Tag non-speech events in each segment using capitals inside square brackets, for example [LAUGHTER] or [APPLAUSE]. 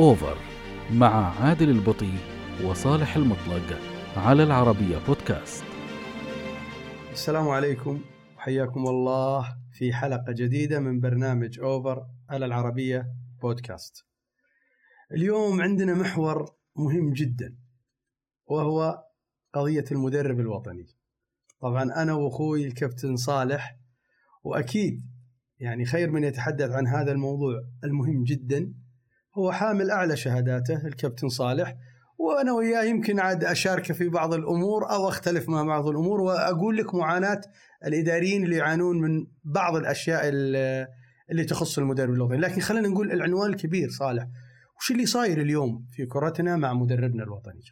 أوفر مع عادل البطي وصالح المطلق على العربية بودكاست. السلام عليكم وحياكم الله في حلقة جديدة من برنامج أوفر على العربية بودكاست. اليوم عندنا محور مهم جدا وهو قضية المدرب الوطني. طبعا أنا وأخوي الكابتن صالح وأكيد يعني خير من يتحدث عن هذا الموضوع المهم جدا. هو حامل أعلى شهاداته الكابتن صالح. وأنا وياه يمكن عاد أشاركه في بعض الأمور أو أختلف مع بعض الأمور وأقول لك معاناة الإداريين اللي يعانون من بعض الأشياء اللي تخص المدرب الوطني. لكن خلينا نقول العنوان الكبير صالح وش اللي صاير اليوم في كرتنا مع مدربنا الوطني؟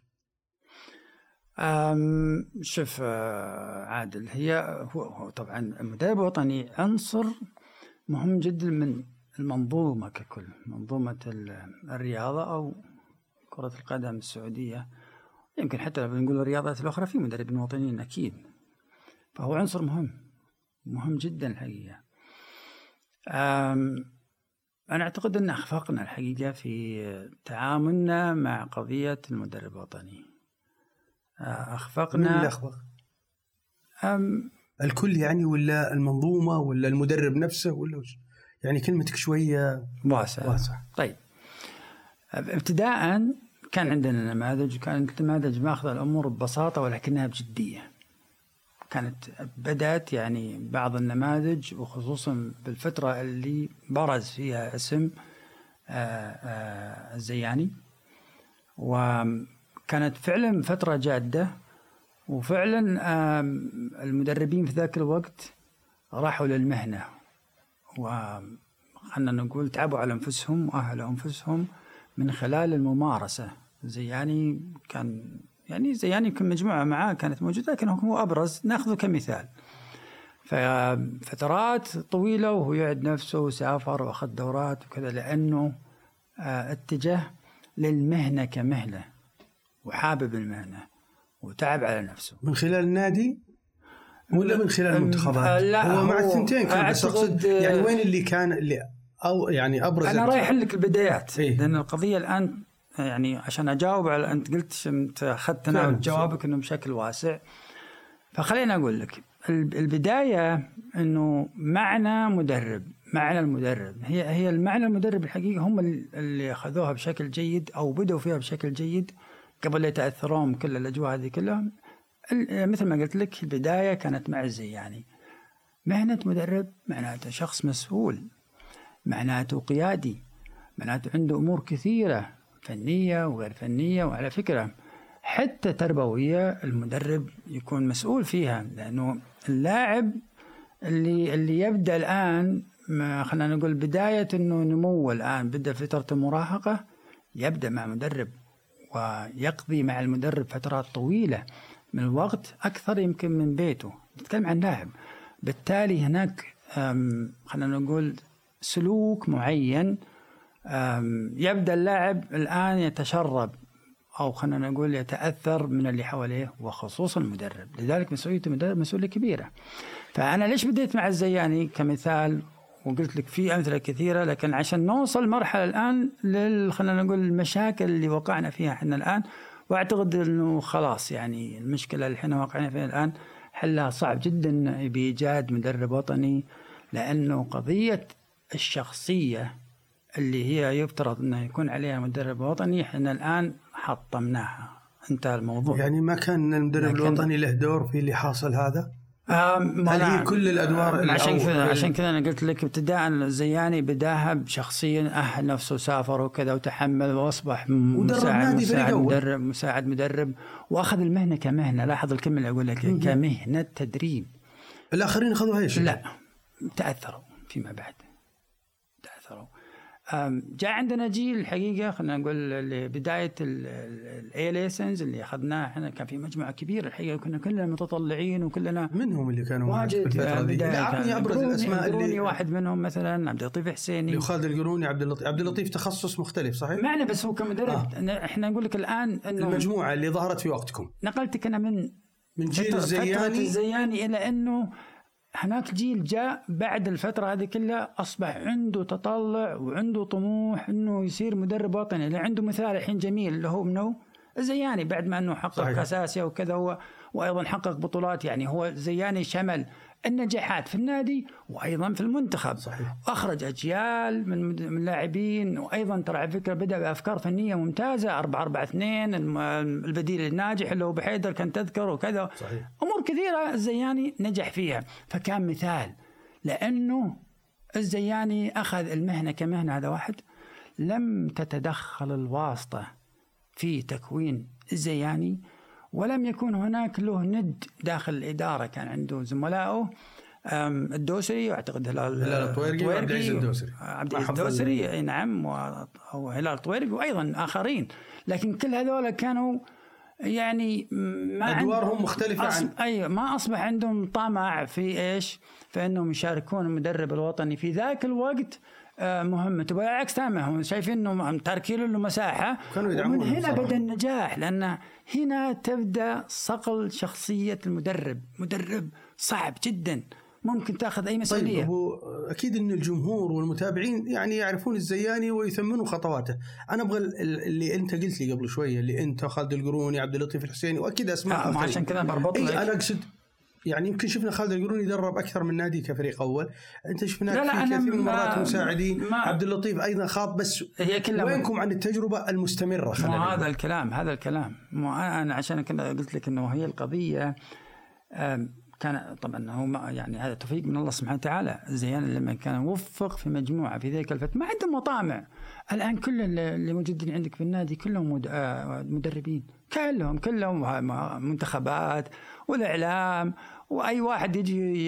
أم شوف آه، عادل هي هو, هو طبعا المدرب الوطني عنصر مهم جدا من المنظومة ككل منظومة الرياضة أو كرة القدم السعودية يمكن حتى لو بنقول الرياضات الأخرى في مدربين وطنيين أكيد فهو عنصر مهم مهم جدا الحقيقة أنا أعتقد أن أخفقنا الحقيقة في تعاملنا مع قضية المدرب الوطني أخفقنا من اللي أخفق؟ الكل يعني ولا المنظومة ولا المدرب نفسه ولا وش؟ يعني كلمتك شوية واسعة. واسع. طيب. ابتداء كان عندنا نماذج وكانت النماذج ماخذة الأمور ببساطة ولكنها بجدية. كانت بدأت يعني بعض النماذج وخصوصا بالفترة اللي برز فيها اسم الزياني. وكانت فعلا فترة جادة وفعلا المدربين في ذاك الوقت راحوا للمهنة. وخلنا نقول تعبوا على أنفسهم وأهلوا أنفسهم من خلال الممارسة. زياني كان يعني زياني يمكن مجموعة معاه كانت موجودة لكن هو أبرز. نأخذه كمثال. ففترات طويلة وهو يعد نفسه وسافر وأخذ دورات وكذا لأنه اتجه للمهنة كمهنة وحابب المهنة وتعب على نفسه. من خلال النادي ولا من خلال المنتخبات؟ لا هو مع الثنتين كان بس أقصد يعني وين اللي كان اللي أو يعني أبرز أنا رايح لك البدايات إيه؟ لأن القضية الآن يعني عشان أجاوب على أنت قلت أنت أخذت أنا جوابك إنه بشكل واسع. فخليني أقول لك البداية إنه معنى مدرب معنى المدرب. هي هي المعنى المدرب الحقيقة هم اللي أخذوها بشكل جيد أو بدأوا فيها بشكل جيد قبل لا يتأثرون كل الأجواء هذه كلها. مثل ما قلت لك البداية كانت مع يعني. مهنة مدرب معناته شخص مسؤول معناته قيادي معناته عنده أمور كثيرة فنية وغير فنية وعلى فكرة حتى تربوية المدرب يكون مسؤول فيها لأنه اللاعب اللي اللي يبدأ الآن خلينا نقول بداية إنه نمو الآن بدأ فترة المراهقة يبدأ مع مدرب ويقضي مع المدرب فترات طويلة. من الوقت أكثر يمكن من بيته. نتكلم عن لاعب بالتالي هناك خلينا نقول سلوك معين يبدأ اللاعب الآن يتشرب أو خلينا نقول يتأثر من اللي حواليه وخصوصا المدرب. لذلك مسؤوليه المدرب مسؤولية كبيرة. فأنا ليش بديت مع الزياني كمثال؟ وقلت لك في أمثلة كثيرة لكن عشان نوصل مرحلة الآن لل خلينا نقول المشاكل اللي وقعنا فيها إحنا الآن واعتقد إنه خلاص يعني المشكلة اللي إحنا واقعين فيها الآن حلها صعب جدا بايجاد مدرب وطني لأنه قضية الشخصية اللي هي يفترض إنه يكون عليها مدرب وطني إحنا الآن حطمناها انتهى الموضوع يعني ما كان المدرب الوطني له دور في اللي حاصل هذا؟ هل هي كل الأدوار عشان كذا عشان كذا أنا قلت لك ابتداء زياني بداها بشخصيا أهل نفسه سافر وكذا وتحمل وأصبح مساعد مساعد مدرب مساعد مدرب وأخذ المهنة كمهنة. لاحظ الكلمة اللي أقول لك كمهنة تدريب. الآخرين أخذوها إيش؟ لا تأثروا فيما بعد. جاء عندنا جيل الحقيقة خلينا نقول بداية ال A license اللي أخذناه إحنا كان في مجموعة كبيرة الحقيقة كنا كلنا متطلعين وكلنا منهم اللي كانوا واجد الفترة دي أعطني أبرز الأسماء اللي واحد منهم مثلا عبد اللطيف حسيني خالد القروني عبد اللطيف عبد اللطيف تخصص مختلف صحيح؟ معنا بس هو كمدرب آه. إحنا نقول لك الآن إنه المجموعة اللي ظهرت في وقتكم نقلتك أنا من من جيل الزياني الزياني إلى إنه هناك جيل جاء بعد الفترة هذه كلها أصبح عنده تطلع وعنده طموح أنه يصير مدرب وطني. اللي عنده مثال الحين جميل اللي هو منو؟ الزياني بعد ما أنه حقق صحيح. وكذا هو وأيضا حقق بطولات يعني هو زياني شمل. النجاحات في النادي وأيضا في المنتخب. صحيح. أخرج أجيال من من لاعبين وأيضا ترى على فكرة بدأ بأفكار فنية ممتازة. 4 4 2 البديل الناجح اللي هو بحيدر كان تذكر وكذا. صحيح. أمور كثيرة الزياني نجح فيها. فكان مثال لأنه الزياني أخذ المهنة كمهنة هذا واحد. لم تتدخل الواسطة في تكوين الزياني ولم يكن هناك له ند داخل الإدارة كان عنده زملائه. الدوسري واعتقد هلال هلال الطويرقي وعبد العزيز الدوسري. عبد العزيز الدوسري أي نعم وهلال الطويرقي وأيضا آخرين. لكن كل هذول كانوا يعني ما أدوارهم مختلفة أص... عن أيوه ما أصبح عندهم طمع في إيش؟ في أنهم يشاركون المدرب الوطني. في ذاك الوقت آه، مهمة. بالعكس تماما هم شايفين إنه تاركين له مساحة. ومن هنا بدأ النجاح لأن هنا تبدأ صقل شخصية المدرب، مدرب صعب جدا. ممكن تأخذ أي مسؤولية. طيب هو أكيد إن الجمهور والمتابعين يعني يعرفون الزياني ويثمنون خطواته. أنا أبغى اللي أنت قلت لي قبل شوية اللي أنت خالد القروني عبد اللطيف الحسيني وأكيد أسماء آه عشان كذا بربط لك أنا أقصد يعني يمكن شفنا خالد القروني درب أكثر من نادي كفريق أول. أنت شفناك لا لا في كثير من المرات مساعدين. ما عبد اللطيف أيضا خاض بس هي كلها وينكم عن التجربة المستمرة خلينا هذا الكلام هذا الكلام. مو أنا عشان كذا قلت لك إنه هي القضية كان طبعا هو يعني هذا توفيق من الله سبحانه وتعالى. زيان لما كان وفق في مجموعة في ذيك الفترة. ما عنده مطامع. الآن كل اللي موجودين عندك في النادي كلهم آه، مدربين. كلهم كلهم منتخبات والإعلام وأي واحد يجي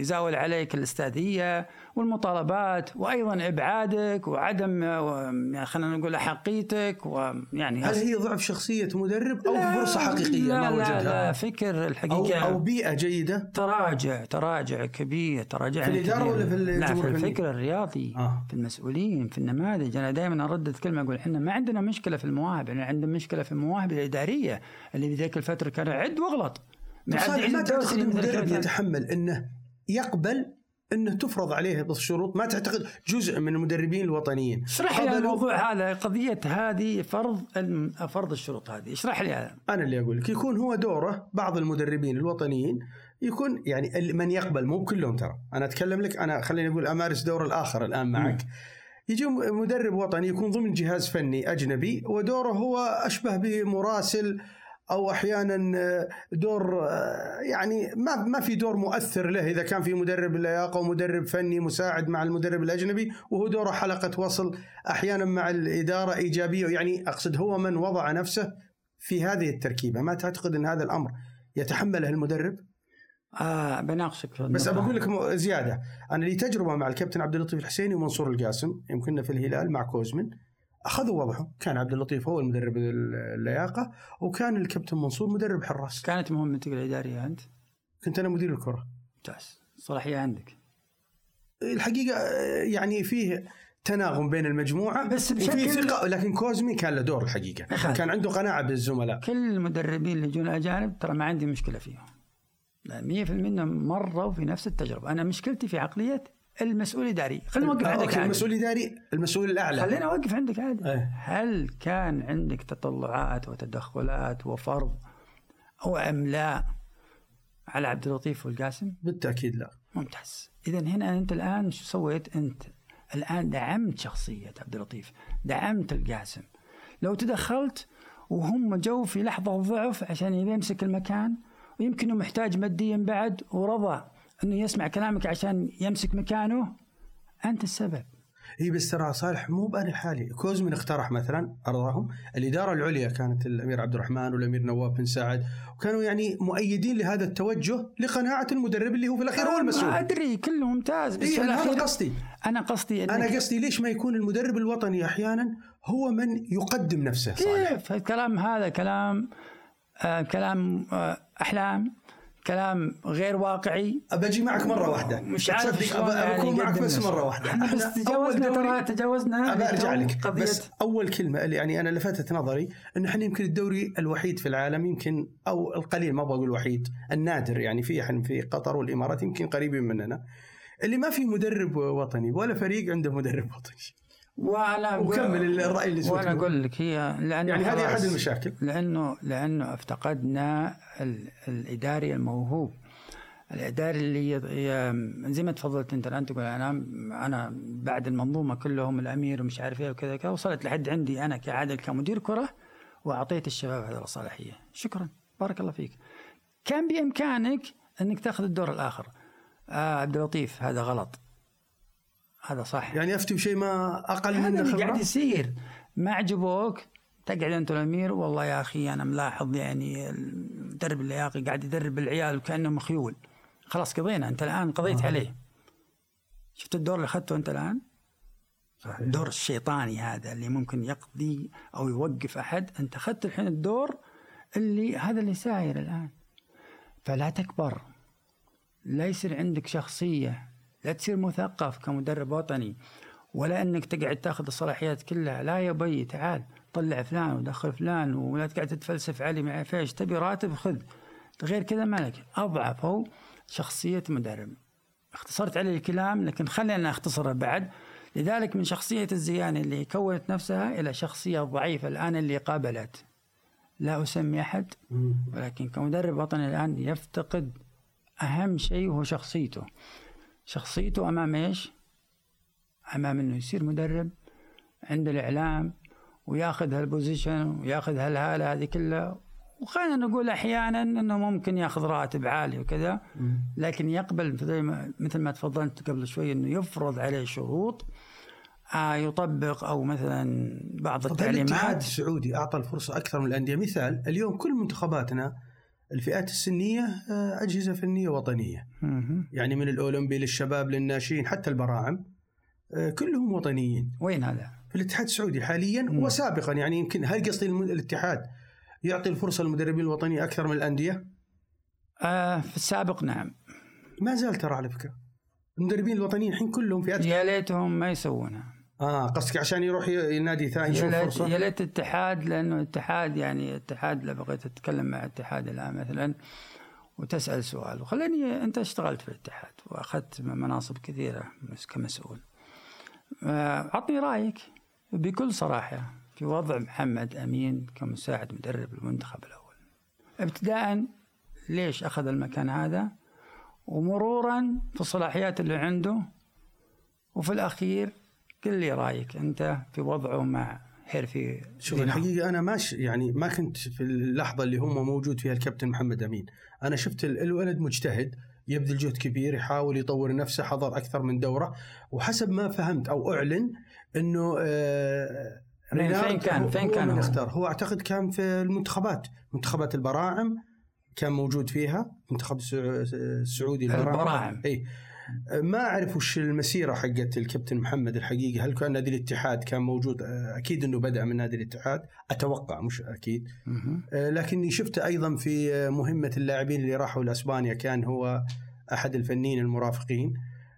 يزاول عليك الأستاذية والمطالبات وأيضا إبعادك وعدم يعني خلينا نقول أحقيتك ويعني هل هي ضعف شخصية مدرب أو فرصة حقيقية؟ لا ما وجدها؟ لا, لا فكر الحقيقة. أو, أو بيئة جيدة. تراجع تراجع كبير تراجع في الإدارة ولا في لا في الفكر الرياضي آه. في المسؤولين في النماذج. أنا دائما اردد كلمه أقول إحنا ما عندنا مشكلة في المواهب. إحنا عندنا مشكلة في المواهب الإدارية اللي في ذيك الفترة كان عد واغلط. ما تعتقد المدرب يتحمل إنه يقبل إنه تفرض عليه الشروط ما تعتقد جزء من المدربين الوطنيين. اشرح لي الموضوع هذا قضية هذه فرض فرض الشروط هذه. اشرح لي هذا. أنا اللي أقول لك يكون هو دوره بعض المدربين الوطنيين يكون يعني من يقبل مو كلهم ترى. أنا أتكلم لك أنا خليني أقول أمارس دور الآخر الآن معك. يجي مدرب وطني يكون ضمن جهاز فني أجنبي ودوره هو أشبه بمراسل أو أحيانا آه، دور آه، يعني ما ما في دور مؤثر له. إذا كان في مدرب لياقة ومدرب فني مساعد مع المدرب الأجنبي وهو دوره حلقة وصل أحيانا مع الإدارة إيجابية. يعني أقصد هو من وضع نفسه في هذه التركيبة. ما تعتقد أن هذا الأمر يتحمله المدرب؟ آه بناقشك بس بقول لك زيادة. أنا لي تجربة مع الكابتن عبد اللطيف الحسيني ومنصور القاسم. يمكن في الهلال مع كوزمن. أخذوا وضعهم كان عبد اللطيف هو المدرب اللياقة وكان الكابتن منصور مدرب حراس. كانت مهمتك الإدارية أنت؟ كنت أنا مدير الكرة. ممتاز. صلاحية عندك؟ الحقيقة يعني فيه تناغم بين المجموعة بس بشكل ثقة. لكن كوزمي كان له دور الحقيقة. أخذ. كان عنده قناعة بالزملاء. كل المدربين اللي يجون اجانب ترى ما عندي مشكلة فيهم. 100% منهم مروا في نفس التجربة. أنا مشكلتي في عقلية المسؤول الاداري خلينا نوقف عندك عادي. المسؤول الاداري المسؤول الأعلى خلينا نوقف عندك عادي إيه؟ هل كان عندك تطلعات وتدخلات وفرض أو أملاء على عبد اللطيف والقاسم؟ بالتأكيد لا ممتاز اذا هنا أنت الآن شو سويت أنت؟ الآن دعمت شخصية عبد اللطيف دعمت القاسم لو تدخلت وهم جو في لحظة ضعف عشان يمسك المكان ويمكن محتاج ماديا بعد ورضى أنه يسمع كلامك عشان يمسك مكانه؟ أنت السبب. إي بس ترى صالح مو بأنا حالي. كوزمن اقترح مثلا أرضاهم. الإدارة العليا كانت الأمير عبد الرحمن والأمير نواف بن سعد. وكانوا يعني مؤيدين لهذا التوجه لقناعة المدرب اللي هو في الأخير هو المسؤول. أدري كله ممتاز. بس إيه أنا هذا قصدي. أنا قصدي أنا قصدي ليش ما يكون المدرب الوطني أحيانا هو من يقدم نفسه صالح؟ كيف؟ الكلام هذا كلام آه كلام آه أحلام. كلام غير واقعي. ابجي معك مرة واحدة. مش عارف شلون أبى يعني اكون معك بس. مرة واحدة. إحنا بس تجاوزنا ترى تجاوزنا أبى أرجع لك. قضية. بس أول كلمة اللي يعني أنا لفتت نظري إنه إحنا يمكن الدوري الوحيد في العالم يمكن أو القليل ما بقول الوحيد النادر. يعني في إحنا في قطر والإمارات يمكن قريبين مننا. اللي ما في مدرب وطني ولا فريق عنده مدرب وطني. وأنا وكمل الرأي اللي وأنا أقول لك هي لأنه يعني هذه. أحد المشاكل. لأنه لأنه افتقدنا ال- الإداري الموهوب. الإداري اللي ي- ي- زي ما تفضلت أنت الآن تقول أنا أنا بعد المنظومة كلهم الأمير ومش عارف إيه وكذا كذا وصلت لحد عندي أنا كعادل كمدير كرة وأعطيت الشباب هذه الصلاحية. شكرا. بارك الله فيك. كان بإمكانك أنك تأخذ الدور الآخر. آه عبد اللطيف هذا غلط. هذا صح يعني افتي بشيء ما أقل هذا منه اللي قاعد خبره يصير. ما عجبوك؟ تقعد أنت الامير والله يا أخي أنا ملاحظ يعني المدرب اللياقي قاعد يدرب العيال وكأنه مخيول. خلاص قضينا أنت الآن قضيت آه. عليه. شفت الدور اللي أخذته أنت الآن؟ صحيح. الدور الشيطاني هذا اللي ممكن يقضي أو يوقف أحد. أنت أخذت الحين الدور اللي هذا اللي ساير الآن. فلا تكبر. لا يصير عندك شخصية. لا تصير مثقف كمدرب وطني ولا إنك تقعد تأخذ الصلاحيات كلها. لا يا بي تعال طلع فلان ودخل فلان ولا تقعد تتفلسف علي ما عارف إيش تبي راتب خذ. غير كذا مالك أضعف هو شخصية مدرب. اختصرت عليه الكلام لكن خلينا اختصره بعد. لذلك من شخصية الزياني اللي كونت نفسها إلى شخصية ضعيفة الآن اللي قابلت. لا أسمي أحد. ولكن كمدرب وطني الآن يفتقد أهم شيء وهو شخصيته. شخصيته أمام إيش؟ أمام أنه يصير مدرب عند الإعلام وياخذ هال position وياخذ هالهالة هذه كلها. وخلينا نقول أحيانا أنه ممكن ياخذ راتب عالي وكذا. لكن يقبل زي ما- مثل ما تفضلت قبل شوي أنه يفرض عليه شروط آه يطبق أو مثلا بعض طب الاتحاد التعليمات السعودي أعطى الفرصة أكثر من الأندية. مثال اليوم كل منتخباتنا الفئات السنية آه، أجهزة فنية وطنية. يعني من الأولمبي للشباب للناشئين حتى البراعم آه، كلهم وطنيين. وين هذا؟ في الاتحاد السعودي حاليا وسابقا. يعني يمكن هل قصدي الاتحاد يعطي الفرصة للمدربين الوطنيين أكثر من الأندية؟ آه في السابق نعم. ما زال ترى على فكرة. المدربين الوطنيين الحين كلهم فئات يا ليتهم ما يسوونها. آه قصدك عشان يروح ي- نادي ثاني يشوف فرصة؟ يا ليت اتحاد لأنه اتحاد يعني اتحاد لو بغيت تتكلم مع اتحاد الآن مثلا وتسأل سؤال. وخليني أنت اشتغلت في الاتحاد وأخذت مناصب كثيرة مس- كمسؤول. آه، عطني رأيك بكل صراحة في وضع محمد أمين كمساعد مدرب المنتخب الأول. ابتداء ليش أخذ المكان هذا؟ ومرورا في الصلاحيات اللي عنده. وفي الأخير قل لي رأيك أنت في وضعه مع حرفي شوف. الحقيقة أنا ماش يعني ما كنت في اللحظة اللي هم موجود فيها الكابتن محمد أمين أنا شفت ال- الولد مجتهد يبذل جهد كبير يحاول يطور نفسه حضر أكثر من دورة وحسب ما فهمت أو أعلن إنه آه فين- كان- فين كان هو؟ أختار هو أعتقد كان في المنتخبات منتخبات البراعم كان موجود فيها منتخب السع- السعودي البراعم. إي ما أعرف وش المسيرة حقت الكابتن محمد الحقيقة هل كان نادي الاتحاد كان موجود؟ آه، أكيد إنه بدأ من نادي الاتحاد. أتوقع مش أكيد. آه، لكني شفته أيضا في آه، مهمة اللاعبين اللي راحوا لأسبانيا. كان هو أحد الفنيين المرافقين.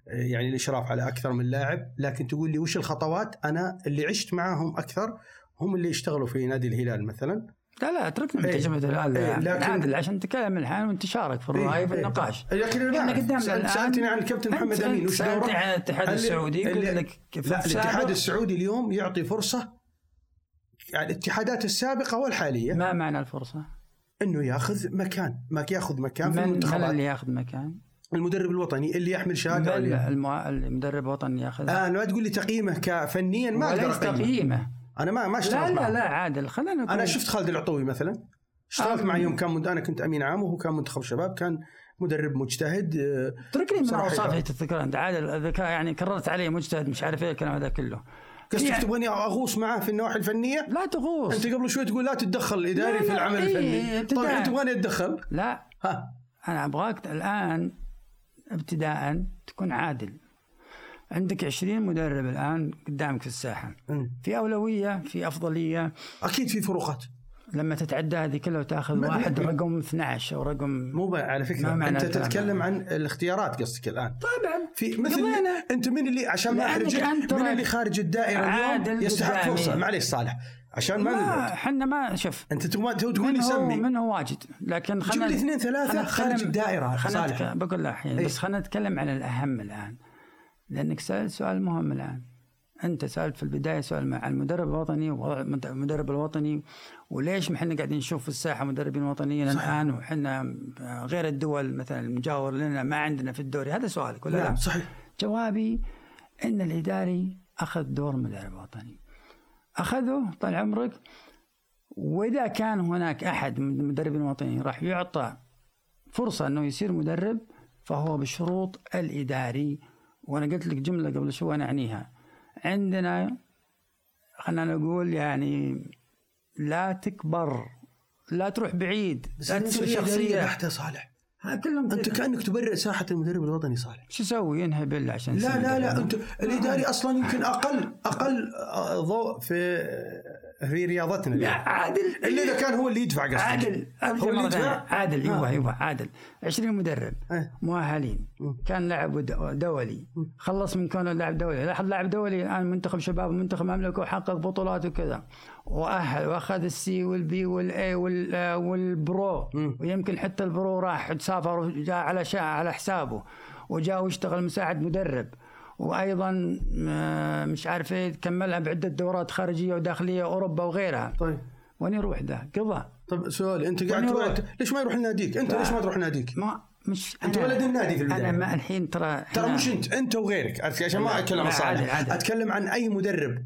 يعني الإشراف على أكثر من لاعب. لكن تقول لي وش الخطوات؟ أنا اللي عشت معاهم أكثر هم اللي اشتغلوا في نادي الهلال مثلا. لا لا اتركنا من إيه. تجربة الهلال إيه، لكن- عشان نتكلم الحين وانت تشارك في الرأي في إيه، النقاش إيه. لكن إحنا. قدامنا الآن- سألتني عن الكابتن محمد أمين وش سألتني دوره؟ عن الاتحاد السعودي قلت لك لا الاتحاد السعودي اليوم يعطي فرصة يعني الاتحادات السابقة والحالية ما معنى الفرصة؟ إنه ياخذ مكان ما ياخذ مكان في من من المنتخبات اللي ياخذ مكان؟ المدرب الوطني اللي يحمل شهاده. المدرب الوطني ياخذ آه ما تقول لي تقييمه كفنيا ما أقدر تقييمه أنا ما ما لا اشتغلت لا معه لا عادل خلينا أنا شفت خالد العطوي مثلا. اشتغلت آه. معه يوم كان مد... أنا كنت أمين عام وهو كان منتخب شباب كان مدرب مجتهد آه، اتركني من صراحة اوصاف يعني. أنت عادل الذكاء يعني كررت عليه مجتهد مش عارف إيه الكلام هذا كله. قصدك يعني- تبغاني أغوص معاه في النواحي الفنية؟ لا تغوص. أنت قبل شوي تقول لا تتدخل الإداري لا، في لا، العمل إيه، الفني. طيب. أنت تبغاني أتدخل؟ لا. ها. أنا أبغاك الآن ابتداء تكون عادل. عندك 20 مدرب الآن قدامك في الساحة. مم. في أولوية في أفضلية؟ أكيد في فروقات. لما تتعدى هذه كلها وتأخذ واحد رقم 12 أو رقم مو على فكرة ما أنت تتكلم عن الاختيارات قصدك الآن. طبعا. في مثل أنت من اللي عشان ما أحرجك من اللي خارج الدائرة اليوم يستحق فرصة. معليش صالح عشان ما إحنا ما شوف. أنت تقول تقول لي سمي. من هو واجد. لكن خلينا جيب لي اثنين ثلاثة خارج الدائرة صالح. بقول لك الحين بس خلينا نتكلم عن الأهم الآن. لأنك سألت سؤال مهم الآن. أنت سألت في البداية سؤال مع المدرب الوطني والمدرب الوطني وليش ما إحنا قاعدين نشوف في الساحة مدربين وطنيين الآن وحنا غير الدول مثلا المجاور لنا ما عندنا في الدوري؟ هذا سؤالك ولا نعم لا؟ صحيح. جوابي إن الإداري أخذ دور مدرب وطني. أخذه طال عمرك وإذا كان هناك أحد من المدربين الوطنيين راح يعطى فرصة إنه يصير مدرب فهو بشروط الإداري وأنا قلت لك جملة قبل شوي أنا أعنيها. عندنا خلينا نقول يعني لا تكبر لا تروح بعيد لا تصير شخصية. بحتة صالح. كلهم أنت كأنك تبرئ ساحة المدرب الوطني صالح. شو يسوي ينهي بل عشان لا لا لا أنت الإداري أصلا يمكن أقل أقل ضوء في في رياضتنا لا عادل الا إذا كان هو اللي يدفع قصدك. عادل هو اللي يدفع؟ عادل أيوه أيوه عادل. 20 مدرب أه. مؤهلين. كان لاعب دولي. خلص من كونه لاعب دولي. لاحظ لاعب دولي الآن منتخب شباب ومنتخب مملكة وحقق بطولات وكذا. وأهل وأخذ ال C وال B وال A وال pro. ويمكن حتى ال pro راح سافر وجاء على على حسابه. وجاء واشتغل مساعد مدرب. وأيضا مش عارف إيه كملها بعدة دورات خارجية وداخلية أوروبا وغيرها. طيب. وين يروح ده؟ قضى طيب سؤال أنت قاعد تروح ليش ما يروح لناديك؟ أنت ليش ما تروح ناديك؟ ما مش أنت ولد النادي في البداية. أنا ما الحين ترى ترى مش أنت أنت وغيرك. عشان ما أتكلم عن صالح أتكلم عن أي مدرب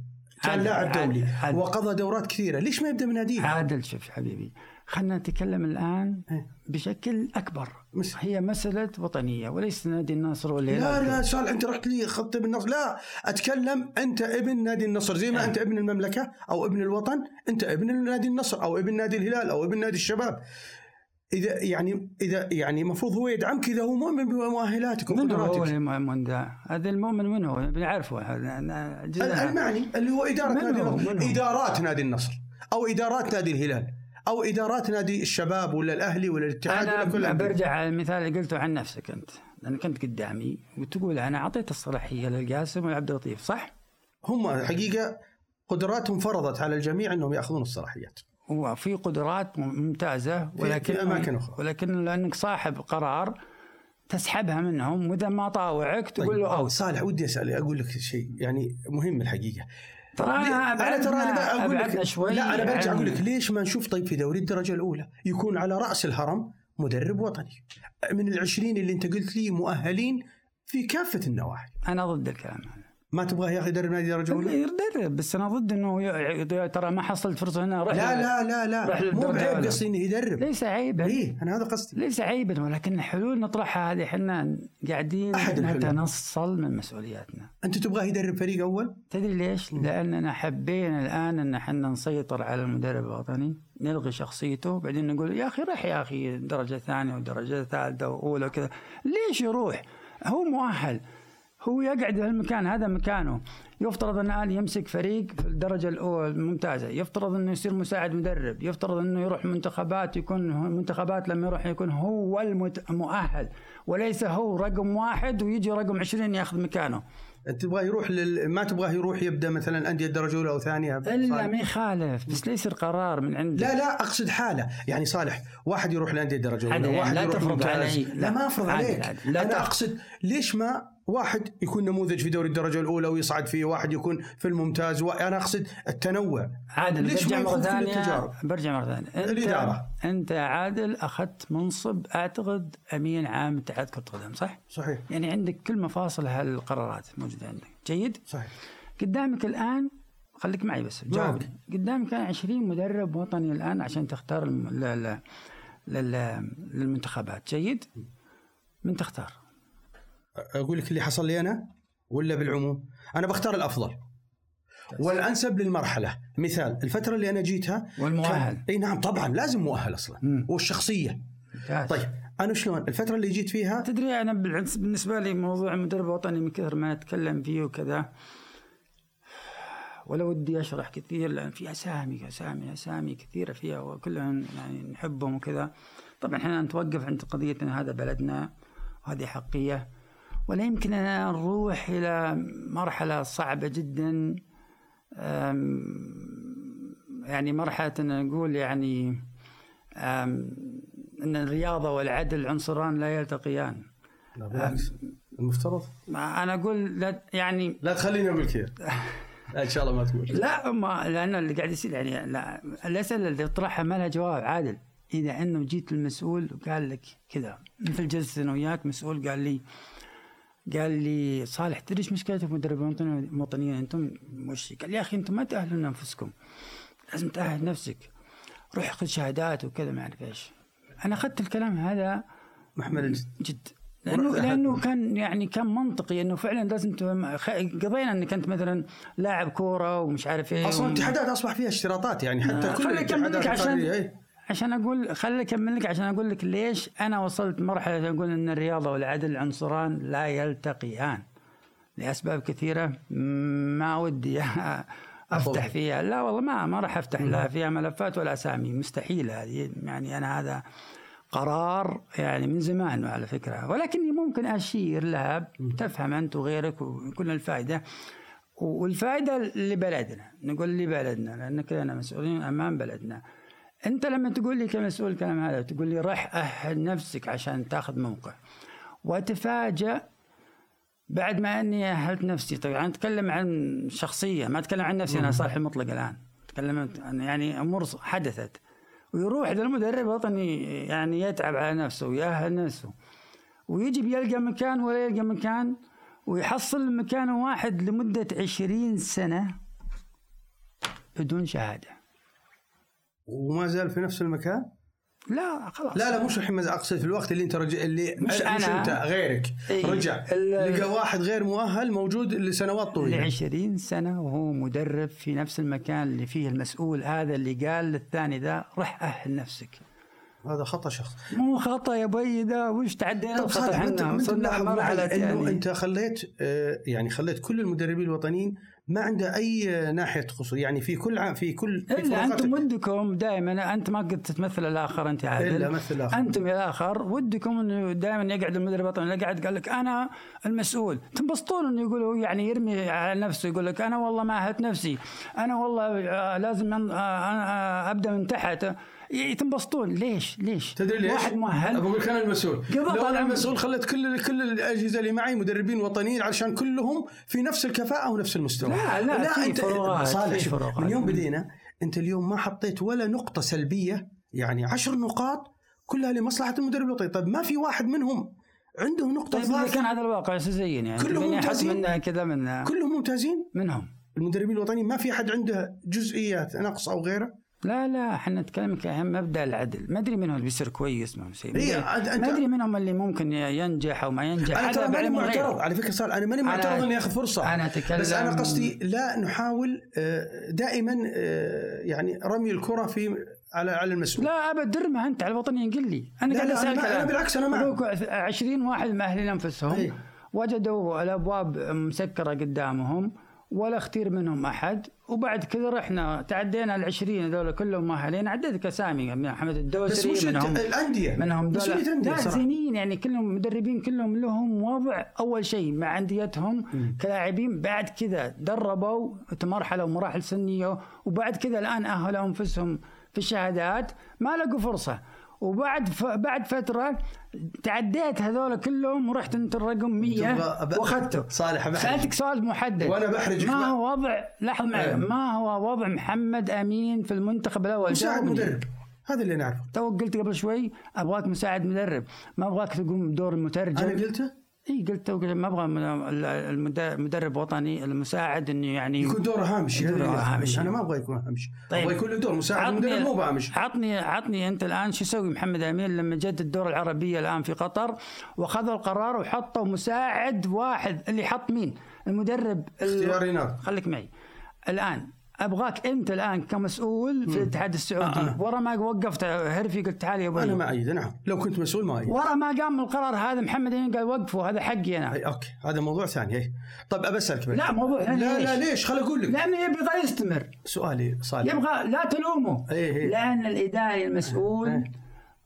كان لاعب دولي. وقضى دورات كثيرة. ليش ما يبدأ من ناديه؟ عادل شوف حبيبي. خلينا نتكلم الآن إيه. بشكل أكبر. مش هي مسألة وطنية وليس نادي النصر ولا لا لا سؤال أنت رحت لي خط ابن النصر لا أتكلم أنت ابن نادي النصر. زي ما إيه. أنت ابن المملكة أو ابن الوطن أنت ابن نادي النصر أو ابن نادي الهلال أو ابن نادي الشباب. إذا يعني إذا يعني المفروض هو يدعمك اذا هو مؤمن بمؤهلاتك وقدراتك من هو؟ المؤمن ذا؟ هذا المؤمن من هو؟ بنعرفه. المعني اللي هو إدارة نادي إدارات نادي النصر أو إدارات نادي الهلال. أو إدارات نادي الشباب ولا الأهلي ولا الاتحاد أنا ولا كل برجع على المثال اللي قلته عن نفسك أنت لانك انت قدامي وتقول أنا أعطيت الصلاحية للقاسم والعبد اللطيف صح؟ هم حقيقة قدراتهم فرضت على الجميع أنهم يأخذون الصلاحيات. وفي قدرات ممتازة ولكن في أماكن أخرى ولكن لأنك صاحب قرار تسحبها منهم وإذا ما طاوعك تقول طيب. له أو صالح ودي أسأل أقول لك شيء يعني مهم الحقيقة ترى أنا ترى أنا أقول لك شوي لا أنا برجع أقول لك ليش ما نشوف طيب في دوري الدرجة الأولى؟ يكون على رأس الهرم مدرب وطني. من العشرين اللي أنت قلت لي مؤهلين في كافة النواحي. أنا ضد الكلام هذا. ما تبغاه يا أخي يدرب نادي درجه اولى؟ يدرب بس أنا ضد إنه ترى ما حصلت فرصة هنا رح لا لا لا لا. مو بعيب قصدي إنه يدرب. ليس عيبا. اي أنا هذا قصدي. ليس عيبا ولكن الحلول نطرحها هذه. إحنا قاعدين أحد نتنصل من مسؤولياتنا. أنت تبغاه يدرب فريق أول؟ تدري ليش؟ لأننا حبينا الآن إن إحنا نسيطر على المدرب الوطني نلغي شخصيته بعدين نقول يا أخي رح يا أخي درجة ثانية ودرجة ثالثة وأولى وكذا. ليش يروح؟ هو مؤهل. هو يقعد في المكان هذا مكانه. يفترض أن الان يمسك فريق في الدرجة الاولى الممتازه يفترض أنه يصير مساعد مدرب. يفترض أنه يروح منتخبات يكون منتخبات لما يروح يكون هو المؤهل وليس هو رقم واحد ويجي رقم 20 ياخذ مكانه. أنت تبغاه يروح لل... ما تبغاه يروح يبدأ مثلا أندية درجه اولى أو ثانية؟ إلا ما يخالف. بس ليس قرار من عندك لا لا أقصد حالة. يعني صالح واحد يروح لأندية درجه اولى واحد لا يروح تفرض علي. لا, لا ما أفرض عليك. لا أنا أقصد ليش ما واحد يكون نموذج في دوري الدرجة الأولى ويصعد فيه واحد يكون في الممتاز وأنا أقصد التنوع. عادل ليش برجع مرة ثانية. برجع مرة ثانية. أنت الإدارة. أنت عادل أخذت منصب أعتقد أمين عام اتحاد كرة القدم صح؟ صحيح. يعني عندك كل مفاصل هالقرارات موجودة عندك. جيد؟ صحيح. قدامك الآن خليك معي بس جاوبني قدامك كان 20 مدرب وطني الآن عشان تختار للمنتخبات. جيد؟ من تختار؟ أقول لك اللي حصل لي أنا ولا بالعموم؟ أنا بختار الأفضل. والأنسب للمرحلة. مثال الفترة اللي أنا جيتها والمؤهل. إي نعم طبعا لازم مؤهل أصلا. مم. والشخصية. ممتاز. طيب أنا شلون؟ الفترة اللي جيت فيها تدري أنا بالنسبة لي موضوع المدرب الوطني من كثر ما أتكلم فيه وكذا ولا ودي أشرح كثير لأن في أسامي أسامي أسامي كثيرة فيها وكلهم يعني نحبهم وكذا. طبعا إحنا نتوقف عند قضيه ان هذا بلدنا وهذه حقية. ولا يمكن أن نروح إلى مرحلة صعبة جدا يعني مرحلة أن نقول يعني أن الرياضة والعدل عنصران لا يلتقيان. لا بالعكس. المفترض. أنا أقول لا يعني لا تخليني أقول كذا. [LAUGHS] إن شاء الله ما تقول. لا ما لأن اللي قاعد يصير يعني لا الاسئله اللي تطرحها ما لها جواب عادل. إذا أنه جيت المسؤول وقال لك كذا مثل جلسة أنا وياك مسؤول قال لي قال لي صالح تدري إيش مشكلتك مدربين الوطنيين أنتم وش قال يا أخي أنتم ما تأهلون انفسكم لازم تأهل نفسك. روح خذ شهادات وكذا ما أعرف إيش. أنا أخذت الكلام هذا محمل جد. لأنه لأنه كان يعني كان منطقي إنه فعلا لازم قضينا انك انت مثلا لاعب كورة ومش عارف إيه أصلا الاتحادات أصبح فيها اشتراطات يعني حتى آه. كل الاتحادات عشان؟ عشان أقول خليني أكمل لك عشان أقول لك ليش أنا وصلت مرحلة أقول إن الرياضة والعدل عنصران لا يلتقيان لأسباب كثيرة ما ودي [LAUGHS] أفتح فيها. لا والله ما ما راح أفتح لا فيها ملفات ولا أسامي. مستحيل هذه. يعني أنا هذا قرار يعني من زمان على فكرة. ولكني ممكن أشير لها تفهم أنت وغيرك وكل الفائدة. والفائدة لبلدنا. نقول لبلدنا لأن كلنا مسؤولين أمام بلدنا. انت لما تقول لي كمسؤول الكلام هذا تقول لي رح أهل نفسك عشان تاخذ موقع. وتفاجأ بعد ما أني اهلت نفسي. طبعا أتكلم عن شخصية ما أتكلم عن نفسي أنا صالح المطلق الآن. أتكلم عن يعني أمور حدثت. ويروح ذا المدرب وطني يعني يتعب على نفسه ويأهل نفسه. ويجي بيلقى مكان ولا يلقى مكان ويحصل مكان واحد لمدة عشرين سنة بدون شهادة. وما زال في نفس المكان؟ لا خلاص. لا لا مش الحين أقصد في الوقت اللي أنت رجع اللي مش, أنا. مش أنت؟ غيرك. إيه رجع. لقى واحد غير مؤهل موجود لسنوات طويلة. ل 20 سنة وهو مدرب في نفس المكان اللي فيه المسؤول هذا اللي قال للثاني ذا رح أهل نفسك. هذا خطأ شخص. مو خطأ يا بي ذا وش تعدينا الخطأ إحنا وصلنا مرحله إنه أنت خليت آه، يعني خليت كل المدربين الوطنيين ما عنده أي ناحية خصوصية. يعني في كل عام في كل في إلا أنتم ودكم دائما. أنت ما قد تمثل الآخر أنت عادل. إلا مثل الآخر. أنتم الآخر. ودكم إنه دائما يقعد المدرب الوطني يقعد قال لك أنا المسؤول. تنبسطون إنه يقولوا يعني يرمي على نفسه يقول لك أنا والله ما اهلت نفسي. أنا والله آه، لازم آه، أبدأ من تحت. تنبسطون. ليش؟ ليش؟ تدري ليش؟ واحد مؤهل. أقول لك أنا المسؤول. لو أنا المسؤول خليت كل كل الأجهزة اللي معي مدربين وطنيين علشان كلهم في نفس الكفاءة ونفس المستوى. لا لا, لا في أنت فروقات صالح من يوم بدينا أنت اليوم ما حطيت ولا نقطة سلبية يعني عشر نقاط كلها لمصلحة المدرب الوطني. طيب ما في واحد منهم عنده نقطة طيب اذا كان هذا الواقع. زين يعني؟ كلهم ممتازين. منها كذا من كلهم ممتازين؟ منهم. المدربين الوطنيين ما في أحد عنده جزئيات نقص أو غيره؟ لا لا إحنا نتكلم كأهم مبدأ العدل. ما أدري منهم اللي بيصير كويس ما إيه ما أدري منهم اللي ممكن ينجح أو ما ينجح. أنا ترى ماني معترض. على فكرة صار أنا ماني معترض انه ياخذ فرصة. أنا أتكلم بس أنا قصدي لا نحاول آه، دائما آه، يعني رمي الكرة في على على المسؤول. لا أبد درمه أنت على الوطنيين قل لي أنا قاعد أسألك أنا, أنا بالعكس أنا معك 20 واحد مأهلين أنفسهم. أيه. وجدوا الأبواب مسكرة قدامهم. ولا اختير منهم أحد. وبعد كذا رحنا تعدينا ال 20 هذول كلهم مؤهلين. عديت لك اسامي محمد الدوسري بس منهم. الأندية. منهم دول يعني كلهم مدربين كلهم لهم وضع. أول شيء مع أنديتهم كلاعبين. بعد كذا دربوا مرحلة ومراحل سنية. وبعد كذا الآن أهلوا أنفسهم في الشهادات. ما لقوا فرصة. وبعد ف... بعد فترة تعديت هذول كلهم ورحت انت الرقم 100 وأخذته. صالح بحرج سألتك سؤال محدد. وأنا بحرج ما هو وضع لحظة معي. أيه. ما هو وضع محمد أمين في المنتخب الأول؟ مساعد مدرب. هذا اللي نعرفه. تو قلت قبل شوي أبغاك مساعد مدرب. ما أبغاك تقوم بدور المترجم. أنا قلته؟ اي قلت ما أبغى المدرب وطني المساعد إنه يعني يكون دوره هامشي دوره هامشي. أنا ما أبغى يكون هامشي. طيب. أبغى يكون له دور مساعد مدرب مو بهامش. عطني عطني أنت الآن شو يسوي محمد أمين لما جت الدوره العربية الآن في قطر واخذوا القرار وحطوا مساعد واحد اللي حط مين؟ المدرب اختياري خليك معي. الآن أبغاك أنت الآن كمسؤول في الاتحاد السعودي. آه. ورا ما وقفت هرفي قلت تعال يا أبوي أنا ما ايد نعم. لو كنت مسؤول ما ايد ورا ما قام القرار هذا محمد قال وقفوا هذا حقي أنا. أي أوكي. هذا موضوع ثاني هي. طيب ابسلك لا موضوع لا لا ليش, لا ليش؟ خل أقول لك. لأنه يبغى يستمر. سؤالي صالح يبغى لا تلومه إيه إيه. لأن الإداري المسؤول إيه.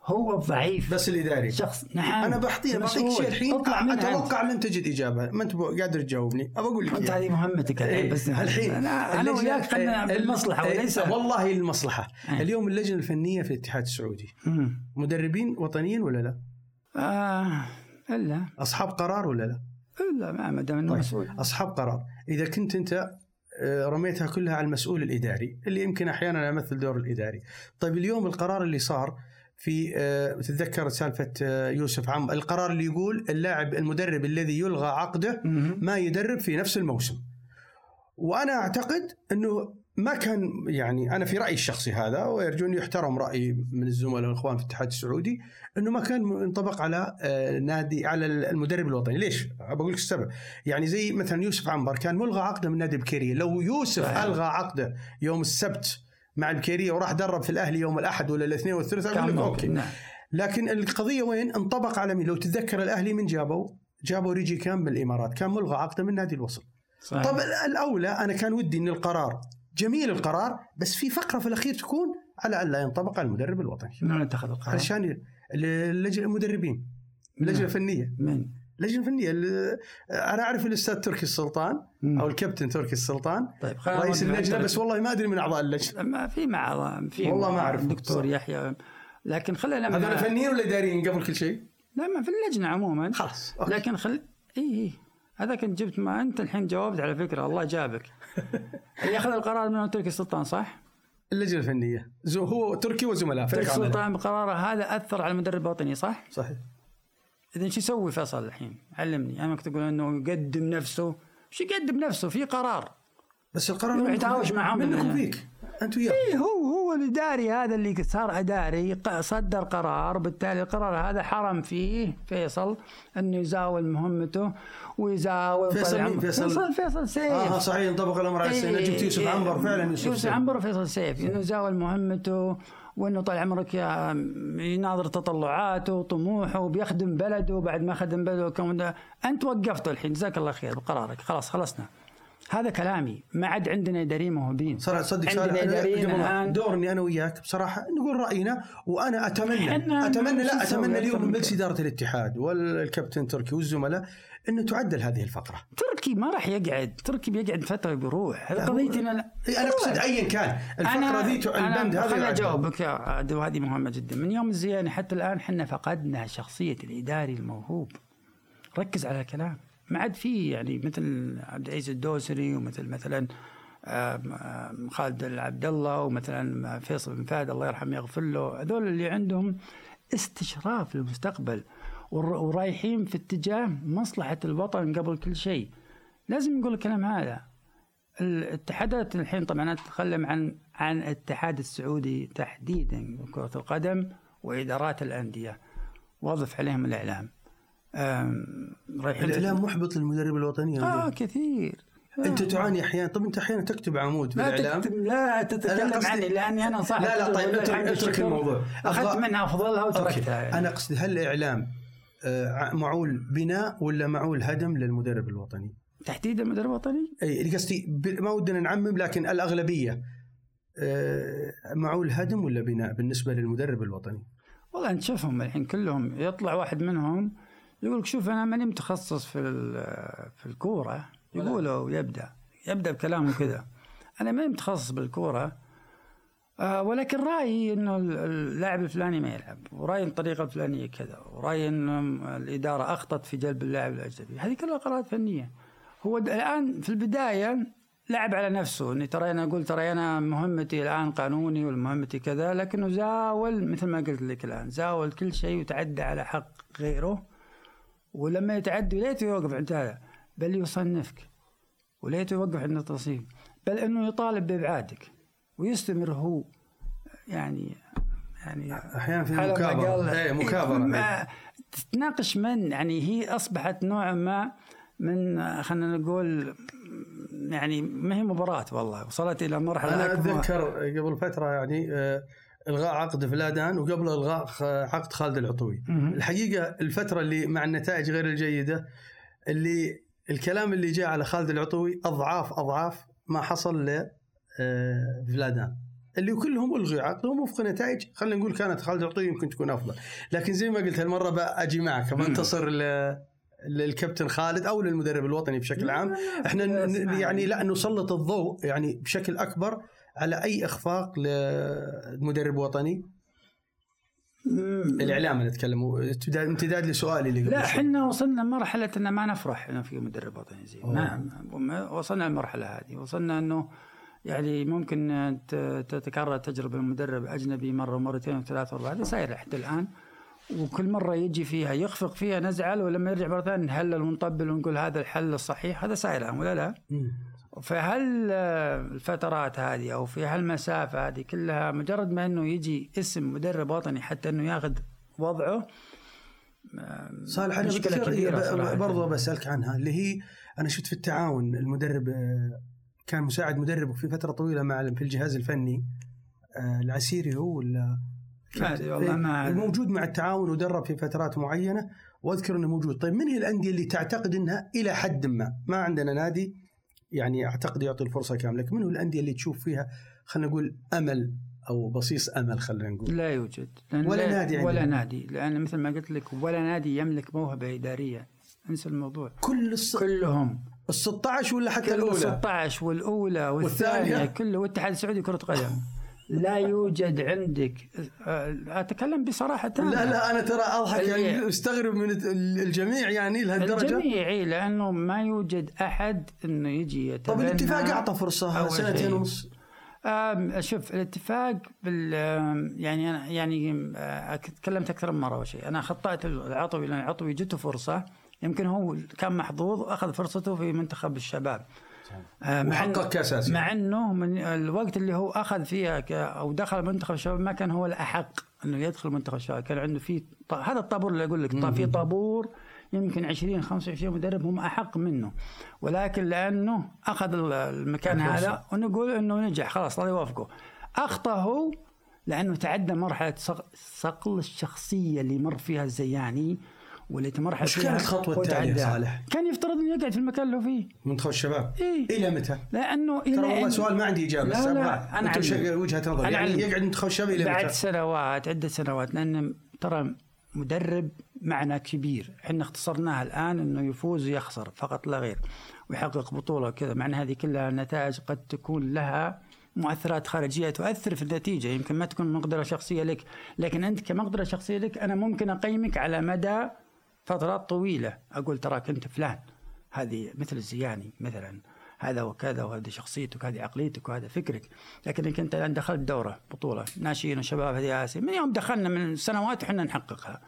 هو الضعيف بس الاداري شخص نعم. أنا بعطيك بعطيك شيء الحين أتوقع لن تجد اجابه ما أنت قادر تجاوبني. ابى أقول لك أنت هذه مهمتك الحين إيه، بس الحين. أنا, أنا وياك خلينا بالمصلحه إيه، وليس والله المصلحة. أيه. اليوم اللجنة الفنية في الاتحاد السعودي. مم. مدربين وطنيين ولا لا؟ آه إلا. أصحاب قرار ولا لا؟ إلا ما دام إنه طيب. مسؤول. أصحاب قرار. إذا كنت أنت آه، رميتها كلها على المسؤول الإداري اللي يمكن أحيانا يمثل دور الإداري. طيب اليوم القرار اللي صار في آه، تتذكر سالفة آه، يوسف عم القرار اللي يقول اللاعب المدرب الذي يلغى عقده ما يدرب في نفس الموسم. وأنا أعتقد إنه ما كان يعني أنا في رأيي الشخصي هذا ويرجون يحترم رايي من الزملاء والإخوان في الاتحاد السعودي إنه ما كان ينطبق على آه، نادي على المدرب الوطني، ليش؟ بقول لك السبب، يعني زي مثلا يوسف عنبر كان ملغى عقده من نادي البكيريه، لو يوسف ألغى عقده يوم السبت مع البكيريه وراح درب في الأهلي يوم الأحد ولا الاثنين والثلاث أقول لك okay نعم. لكن القضية وين؟ انطبق على مين؟ لو تتذكر الأهلي من جابوا؟ جابوا ريجي كان من الامارات، كان ملغى عقده من نادي الوصل. صحيح. طب الأولى أنا كان ودي إن القرار جميل القرار بس في فقرة في الأخير تكون على أن لا ينطبق على المدرب الوطني. من اتخذ القرار؟ عشان اللجنه المدربين اللجنة الفنية. من؟ اللجنه الفنيه أنا أعرف الأستاذ تركي السلطان أو الكابتن تركي السلطان. طيب رئيس اللجنة بس والله ما أدري من أعضاء اللجنة. ما في مع في والله ما أعرف. دكتور يحيى. لكن خلينا هذول فنيين ولا إداريين قبل كل شيء؟ لا ما في اللجنة عموما. خلاص لكن خل إي إي. هذا كنت جبت ما أنت الحين جاوبت على فكرة الله جابك. [LAUGHS] اللي أخذ القرار من تركي السلطان صح؟ اللجنة الفنية. هو تركي وزملاء تركي السلطان بقراره هذا أثر على المدرب الوطني صح؟ صحيح. اذا شو يسوي فيصل الحين؟ علمني. أنا تقول إنه يقدم نفسه. شو يقدم نفسه؟ في قرار. بس القرار يتهاوش معهم منكم فيك. أنت وياه. إيه هو هو الإداري هذا اللي صار إداري صدر قرار. بالتالي القرار هذا حرم فيه فيصل انه يزاول مهمته ويزاول فيصل مين؟ فيصل فيصل فيصل سيف. آه صحيح ينطبق الأمر على إيه جبت يوسف إيه. عنبر فعلا يوسف, يوسف عنبر وفيصل سيف. إنه يزاول مهمته وإنه طال عمرك يناظر تطلعاته وطموحه وبيخدم بلده بعد ما خدم بلده أنت وقفته الحين جزاك الله خير بقرارك. خلاص خلصنا. هذا كلامي. ما عاد عندنا اداريين موهوبين صراحة صدق عندنا اداريين الآن. دور اني أنا وياك بصراحة نقول رأينا وأنا أتمنى أتمنى لا أتمنى اليوم من مجلس اداره الاتحاد والكابتن تركي والزملاء إنه تعدل هذه الفقره تركي ما راح يقعد. تركي بيقعد فترة بيروح هذه قضيتي أنا أقصد ايا كان الفقرة ذي البند هذا خليني أجاوبك وهذه مهمه جدا. من يوم الزيانة حتى الآن إحنا فقدنا شخصية الإداري الموهوب. ركز على الكلام ما عاد في يعني مثل عبد العزيز الدوسري ومثل مثلا خالد العبد الله ومثلا فيصل بن فهد الله يرحمه يغفر له. هذول اللي عندهم استشراف للمستقبل ورايحين في اتجاه مصلحة الوطن قبل كل شيء. لازم نقول الكلام هذا. الاتحادات الحين طبعا اتكلم عن عن الاتحاد السعودي تحديدا كرة القدم وإدارات الأندية. واضف عليهم الإعلام. رايحين الاعلام محبط للمدرب الوطني آه كثير انت تعاني أحيانا طب انت أحيانا تكتب عمود في الاعلام تكتب لا تتكلم عني لأني أنا صاحب لا لا طيب اترك الموضوع أخذت منها أفضلها وتركتها يعني. أنا قصدي هل الإعلام آه، معول بناء ولا معول هدم للمدرب الوطني؟ تحديدا المدرب الوطني؟ أي اللي قصدي ما ودنا نعمم لكن الأغلبية آه، معول هدم ولا بناء بالنسبة للمدرب الوطني؟ والله أنت شوفهم الحين كلهم يطلع واحد منهم يقول شوف أنا ماني متخصص في في الكورة. يقولوا يبدأ يبدأ بكلامه كذا [LAUGHS] أنا ماني متخصص بالكورة. آه ولكن رأيي إنه اللاعب الفلاني ما يلعب ورأيي الطريقة الفلانية كذا ورأيي إن الإدارة اخطت في جلب اللاعب الأجنبي. هذه كلها قرارات فنية. هو الآن في البداية لعب على نفسه. إني ترى أنا أقول ترى أنا مهمتي الآن قانوني ومهمتي كذا لكنه زاول مثل ما قلت لك الآن زاول كل شيء وتعدى على حق غيره. ولما يتعدي ليته يوقف عند هذا بل يصنفك وليته يوقف عند التصنيف بل إنه يطالب بإبعادك ويستمر هو يعني يعني أحيانا في مكابرة. اي مكابرة. تتناقش من يعني هي أصبحت نوعا ما من خلينا نقول يعني ما هي مباراة والله وصلت إلى مرحلة أنا أتذكر قبل فترة يعني آه، إلغاء عقد فلادان وقبل إلغاء عقد خالد العطوي. الحقيقة الفترة اللي مع النتائج غير الجيدة اللي الكلام اللي جاء على خالد العطوي أضعاف أضعاف ما حصل ل آه، فلادان. اللي كلهم الغي عقدهم وفق نتائج خلينا نقول كانت خالد العطوي يمكن تكون أفضل. لكن زي ما قلت هالمرة أجي معك. بنتصر للكابتن خالد أو للمدرب الوطني بشكل عام. إحنا يعني لا نسلط الضوء يعني بشكل أكبر على أي إخفاق لمدرب وطني الإعلام نتكلم امتداد لسؤالي اللي لا إحنا وصلنا لمرحله ان ما نفرح إنه في مدرب وطني زي ما وصلنا للمرحله هذه. وصلنا إنه يعني ممكن تتكرر تجربة المدرب أجنبي مرة ومرتين وثلاث واربع هذا ساير حتى الآن. وكل مرة يجي فيها يخفق فيها نزعل ولما يرجع مرة ثانية نهلل ونطبل ونقول هذا الحل الصحيح. هذا ساير الآن ولا لا؟ فهل الفترات هذه أو في هالمسافة هذه كلها مجرد ما إنه يجي اسم مدرب وطني حتى إنه ياخذ وضعه صالح أنا مشكلة كبيرة برضو بسألك عنها اللي هي أنا شفت في التعاون المدرب آه، كان مساعد مدرب في فترة طويلة مع في الجهاز الفني آه، العسيري هو ولا؟ والله ما موجود مع التعاون ودرب في فترات معينة وأذكر إنه موجود. طيب من هي الأندية اللي تعتقد إنها إلى حد ما؟ ما عندنا نادي يعني أعتقد يعطي الفرصة كاملة. لكن من هو الأندية اللي تشوف فيها خلينا نقول أمل أو بصيص أمل خلينا نقول؟ لا يوجد. ولا لا نادي ولا عندنا. نادي. لأن مثل ما قلت لك ولا نادي يملك موهبة إدارية. أنسى الموضوع. كل الص... كلهم. ال 16 ولا حتى الأولى؟ ال 16 والأولى والثانية, والثانية؟ كله والاتحاد السعودي كرة قدم. لا يوجد عندك. أتكلم بصراحة تامة. لا لا أنا ترى أضحك يعني أستغرب من الجميع يعني لهالدرجة. الجميع لأنه ما يوجد أحد إنه يجي يتبنى. طب الاتفاق أعطى فرصة سنتين ونص. شوف الاتفاق بال يعني أنا يعني تكلمت أكثر من مرة أول شيء. أنا خطأت العطوي لأن العطوي جته فرصة. يمكن هو كان محظوظ وأخذ فرصته في منتخب الشباب. محقق كأساسي. مع إنه من الوقت اللي هو أخذ فيها أو دخل منتخب الشباب ما كان هو الأحق إنه يدخل منتخب الشباب. كان عنده في هذا الطابور اللي أقول لك. في طابور يمكن 20 25 مدرب هم أحق منه. ولكن لأنه أخذ المكان هذا ونقول إنه نجح. خلاص الله يوافقه. اخطا هو لأنه تعدى مرحلة صقل الشخصية اللي مر فيها الزياني. واللي تمر وش كانت الخطوه التاليه صالح؟ كان يفترض إنه يقعد في المكان اللي هو فيه منتخب الشباب؟ إيه؟ إلى متى؟ لأنه إلى ترى والله سؤال ما عندي إجابة لا لا أنا وجهة نظر يعني يقعد منتخب الشباب إلى متى؟ بعد سنوات عدة سنوات لأن ترى مدرب معنى كبير. إحنا اختصرناها الآن إنه يفوز ويخسر فقط لا غير. ويحقق بطولة وكذا. مع إن هذه كلها نتائج قد تكون لها مؤثرات خارجية تؤثر في النتيجة. يمكن ما تكون مقدرة شخصية لك. لكن أنت كمقدرة شخصية لك أنا ممكن أقيمك على مدى فترات طويلة. أقول تراك أنت فلان. هذه مثل الزياني مثلا. هذا وكذا وهذه شخصيتك هذه عقليتك وهذا فكرك. لكنك انت الآن دخلت دورة بطولة ناشئين وشباب هذه آسيا من يوم دخلنا؟ من سنوات إحنا نحققها.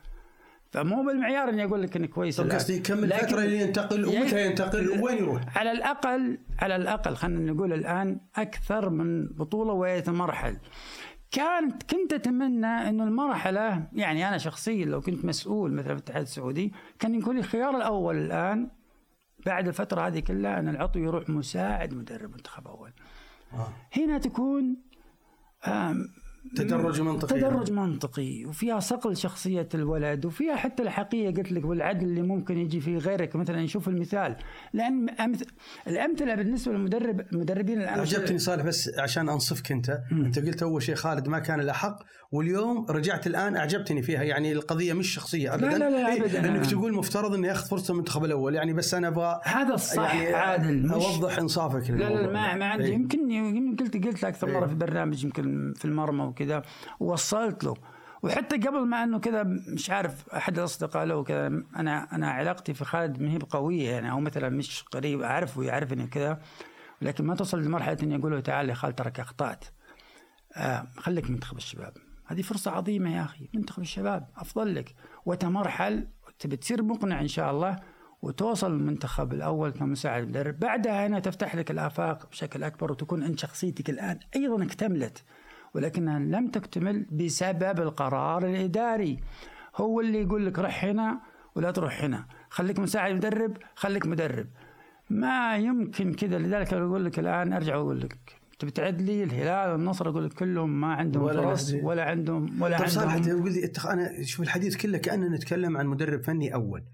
فمو بالمعيار إني أقول لك انك كويس طيب قصدي كم الفترة اللي ينتقل ومتى ينتقل؟ وين يروح؟ على الأقل على الأقل خلينا نقول الآن أكثر من بطولة ويتمرحل كانت كنت أتمنى إنه المرحلة يعني أنا شخصيا لو كنت مسؤول مثلا في الاتحاد السعودي كان يكون لي الخيار الأول الآن بعد الفترة هذه كلها إن العطو يروح مساعد مدرب منتخب أول. آه. هنا تكون تدرج منطقي. تدرج منطقي وفيها صقل شخصية الولد وفيها حتى الحقيقة قلت لك والعدل اللي ممكن يجي في غيرك. مثلا نشوف المثال لأن الأمثلة بالنسبة للمدرب المدربين الآن عجبتني صالح بس عشان أنصفك أنت م. أنت قلت أول شيء خالد ما كان الأحق واليوم رجعت الآن أعجبتني فيها يعني القضية مش شخصية أبدا. لا لا لا إيه أبدا. أنك تقول مفترض أنه ياخذ فرصة المنتخب الأول يعني بس أنا أبغى هذا الصح يعني عادل. أوضح إنصافك لا لا ما, ما عندي. إيه؟ يمكن قلت قلت أكثر مرة إيه؟ في برنامج يمكن في المرمى وكذا. وصلت له. وحتى قبل ما إنه كذا مش عارف أحد الأصدقاء له كذا أنا أنا علاقتي في خالد ما هي بقوية يعني أو مثلا مش قريب أعرفه ويعرفني كذا لكن ما توصل لمرحلة إني أقول له تعال يا خالد ترك أخطأت. آه خليك منتخب الشباب. هذه فرصة عظيمة يا أخي. منتخب الشباب أفضل لك. وتمرحل تبي تصير مقنع إن شاء الله وتوصل المنتخب الأول كمساعد مدرب بعدها هنا تفتح لك الآفاق بشكل أكبر وتكون أنت شخصيتك الآن أيضا اكتملت. ولكنها لم تكتمل بسبب القرار الإداري. هو اللي يقول لك روح هنا ولا تروح هنا. خليك مساعد مدرب خليك مدرب. ما يمكن كذا لذلك أقول لك الآن أرجع وأقول لك. تبي تعد لي الهلال والنصر؟ أقول لك كلهم ما عندهم ولا فرص ولا عندهم ولا طيب عندهم صراحة قول لي أنا شوف الحديث كله كأننا نتكلم عن مدرب فني أول.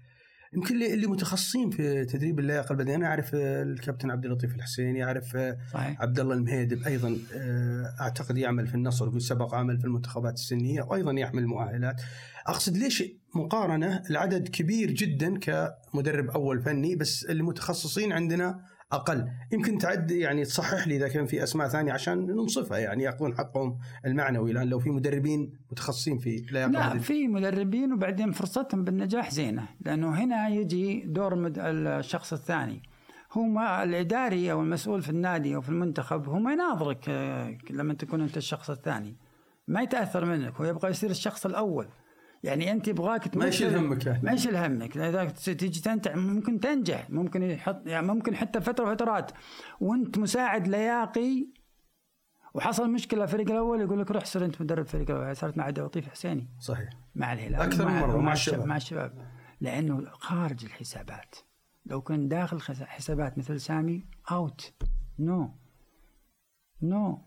يمكن اللي متخصصين في تدريب اللياقة البدنية. أنا أعرف الكابتن عبد اللطيف الحسيني أعرف صحيح. عبد الله المهيدب أيضا آه، أعتقد يعمل في النصر سبق عمل في المنتخبات السنية وأيضا يحمل مؤهلات. أقصد ليش مقارنة؟ العدد كبير جدا كمدرب أول فني بس المتخصصين عندنا أقل. يمكن تعد يعني تصحح لي إذا كان في أسماء ثانية عشان ننصفها. يعني ياخذون حقهم المعنوي لأن لو في مدربين متخصصين في لا في مدربين وبعدين فرصتهم بالنجاح زينة لأنه هنا يجي دور الشخص الثاني. هو ما الإداري أو المسؤول في النادي أو في المنتخب هو ما يناظرك آه، لما تكون أنت الشخص الثاني. ما يتأثر منك هو يبغى يصير الشخص الأول. يعني أنت يبغاك ما يشيل همك يعني. ما يشيل همك. إذا تيجي تنتج ممكن تنجح. ممكن يحط يعني ممكن حتى فترة فترات وأنت مساعد لياقي وحصل مشكلة الفريق الأول يقول لك روح صير أنت مدرب الفريق الأول. صارت مع عبد اللطيف حسيني. صحيح. مع الهلال. أكثر من مرة مع الشباب. مع الشباب. لأنه خارج الحسابات. لو كان داخل حسابات مثل سامي out no no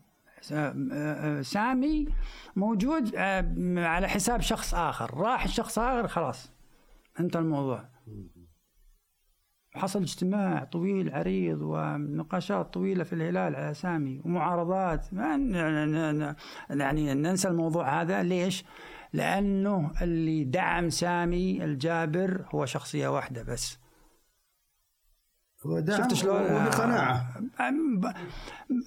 سامي موجود آه، على حساب شخص آخر. راح الشخص آخر خلاص انتهى الموضوع. حصل اجتماع طويل عريض ونقاشات طويلة في الهلال على سامي ومعارضات. ما يعني ننسى الموضوع هذا. ليش؟ لأنه اللي دعم سامي الجابر هو شخصية واحدة بس. شفت شلون؟ بقناعة.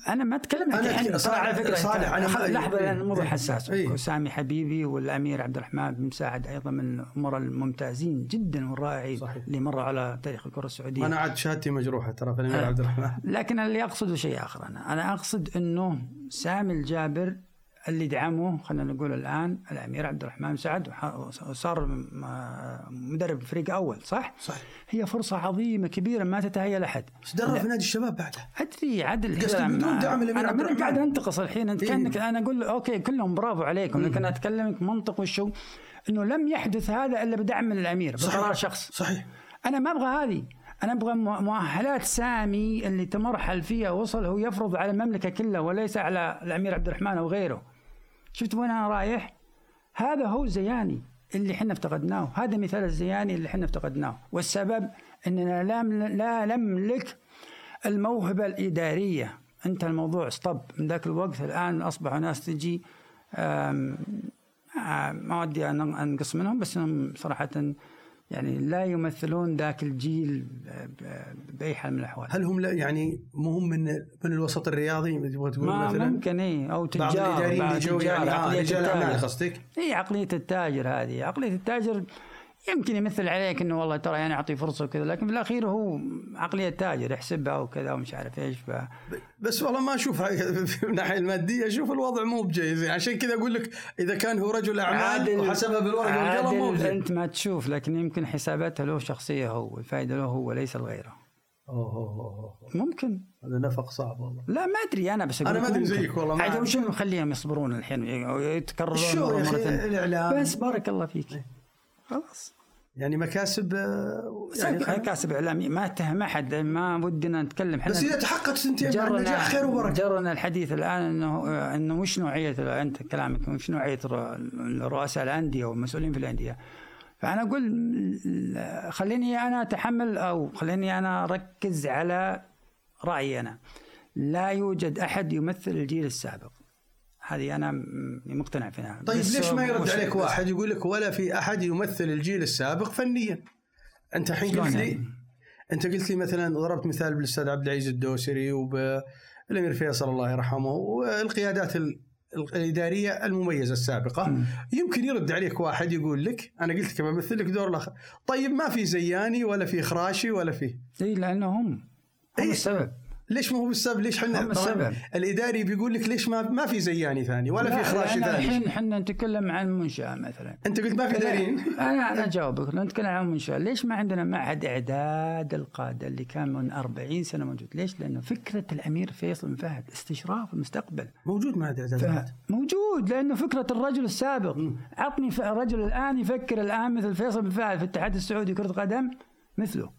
أنا ما أتكلم أنا صالح على فكرة صالح أنا لحظة لأن الموضوع حساس. أيه. سامي حبيبي والأمير عبد الرحمن بن مساعد أيضا من الأمراء الممتازين جدا والرائعين اللي مروا على تاريخ الكرة السعودية. أنا عاد شهادتي مجروحة ترى في الأمير عبد الرحمن. لكن اللي أقصده شيء آخر أنا أنا أقصد أنه سامي الجابر اللي دعمه خلينا نقول الآن الأمير عبد الرحمن سعد وصار مدرب فريق أول صح؟ صح هي فرصة عظيمة كبيرة ما تتهيأ لأحد. درب في نادي الشباب بعدها. أدري عدل بدون دعم الأمير عبد الرحمن قاعد أنتقص الحين أنت إيه؟ كأنك أنا أقول okay كلهم برافو عليكم لكن أنا أتكلمك منطق وشو؟ إنه لم يحدث هذا إلا بدعم من الامير بقرار شخص. صحيح. أنا ما أبغى هذه. أنا أبغى مؤهلات سامي اللي تمرحل فيها وصل هو يفرض على المملكة كلها وليس على الأمير عبد الرحمن أو غيره. شفت وين أنا رايح؟ هذا هو الزياني اللي إحنا افتقدناه. هذا مثال الزياني اللي إحنا افتقدناه. والسبب إننا لا لا نملك الموهبة الإدارية. انتهى الموضوع ستوب من ذاك الوقت الآن اصبحوا ناس تجي ما ودي أنقص منهم بس إنهم صراحة يعني لا يمثلون ذاك الجيل بأي حال من الأحوال. هل هم لا يعني مهم من من الوسط الرياضي تبغى تقول ما مثلا؟ ممكن اي أو تجار بعض الإداريين اللي جو يعني آه رجال اعمال قصدك؟ اي عقلية التاجر هذه. عقلية التاجر يمكن يمثل عليك إنه والله ترى يعني أعطي فرصة وكذا لكن في الأخير هو عقلية تاجر يحسبها وكذا ومش عارف إيش ف... بس والله ما أشوف في [LAUGHS] الناحية المادية أشوف الوضع مو بجيز يعني عشان كذا أقول لك إذا كان هو رجل أعمال وحسبها بالورقة والقلم مو أنت ما تشوف لكن يمكن حساباتها له شخصية هو الفائده له هو وليس لغيره أوه, أوه, ممكن. هذا نفق صعب والله. لا ما أدري أنا بس أنا ما أدري زيك والله عاد وش مخليهم يصبرون الحين يتكررون شو يا أخي؟ الإعلام. بس بارك الله فيك. إيه. خلاص. يعني مكاسب آه، يعني مكاسب اعلاميه ما اتهم احد ما ودنا نتكلم. إحنا بس إذا تحققت أنت النجاح خير وبركة. جرنا الحديث الآن إنه إنه وش نوعية أنت كلامك وش نوعية رؤساء الأندية والمسؤولين في الأندية. فأنا أقول خليني أنا أتحمل أو خليني أنا أركز على رأيي أنا. لا يوجد أحد يمثل الجيل السابق. هذه أنا مقتنع فيها. طيب ليش ما يرد عليك واحد يقول لك ولا في أحد يمثل الجيل السابق فنيا؟ أنت الحين قلت لي يعني؟ أنت قلت لي مثلا ضربت مثال بالأستاذ عبد العزيز الدوسري وبالأمير فيصل الله يرحمه والقيادات الإدارية المميزة السابقة. م. يمكن يرد عليك واحد يقول لك أنا قلت لك بمثل لك دور الآخر طيب ما في زياني ولا في خراشي ولا في؟ اي لأنه هم هم إيه؟ السبب. ليش ما هو بالسبب ليش إحنا السبب؟ الإداري بيقول لك ليش ما ما في زياني ثاني ولا في خراشي ثاني. الحين إحنا نتكلم عن منشأة مثلا. أنت قلت ما في اداريين أنا أنا أجاوبك. نتكلم عن منشأة ليش ما عندنا معهد إعداد القادة اللي كان من 40 سنة موجود؟ ليش؟ لأنه فكرة الأمير فيصل بن فهد استشراف المستقبل. موجود معهد إعداد موجود لأنه فكرة الرجل السابق. عطني رجل الآن يفكر الآن مثل فيصل بن فهد في الاتحاد السعودي كرة قدم مثله.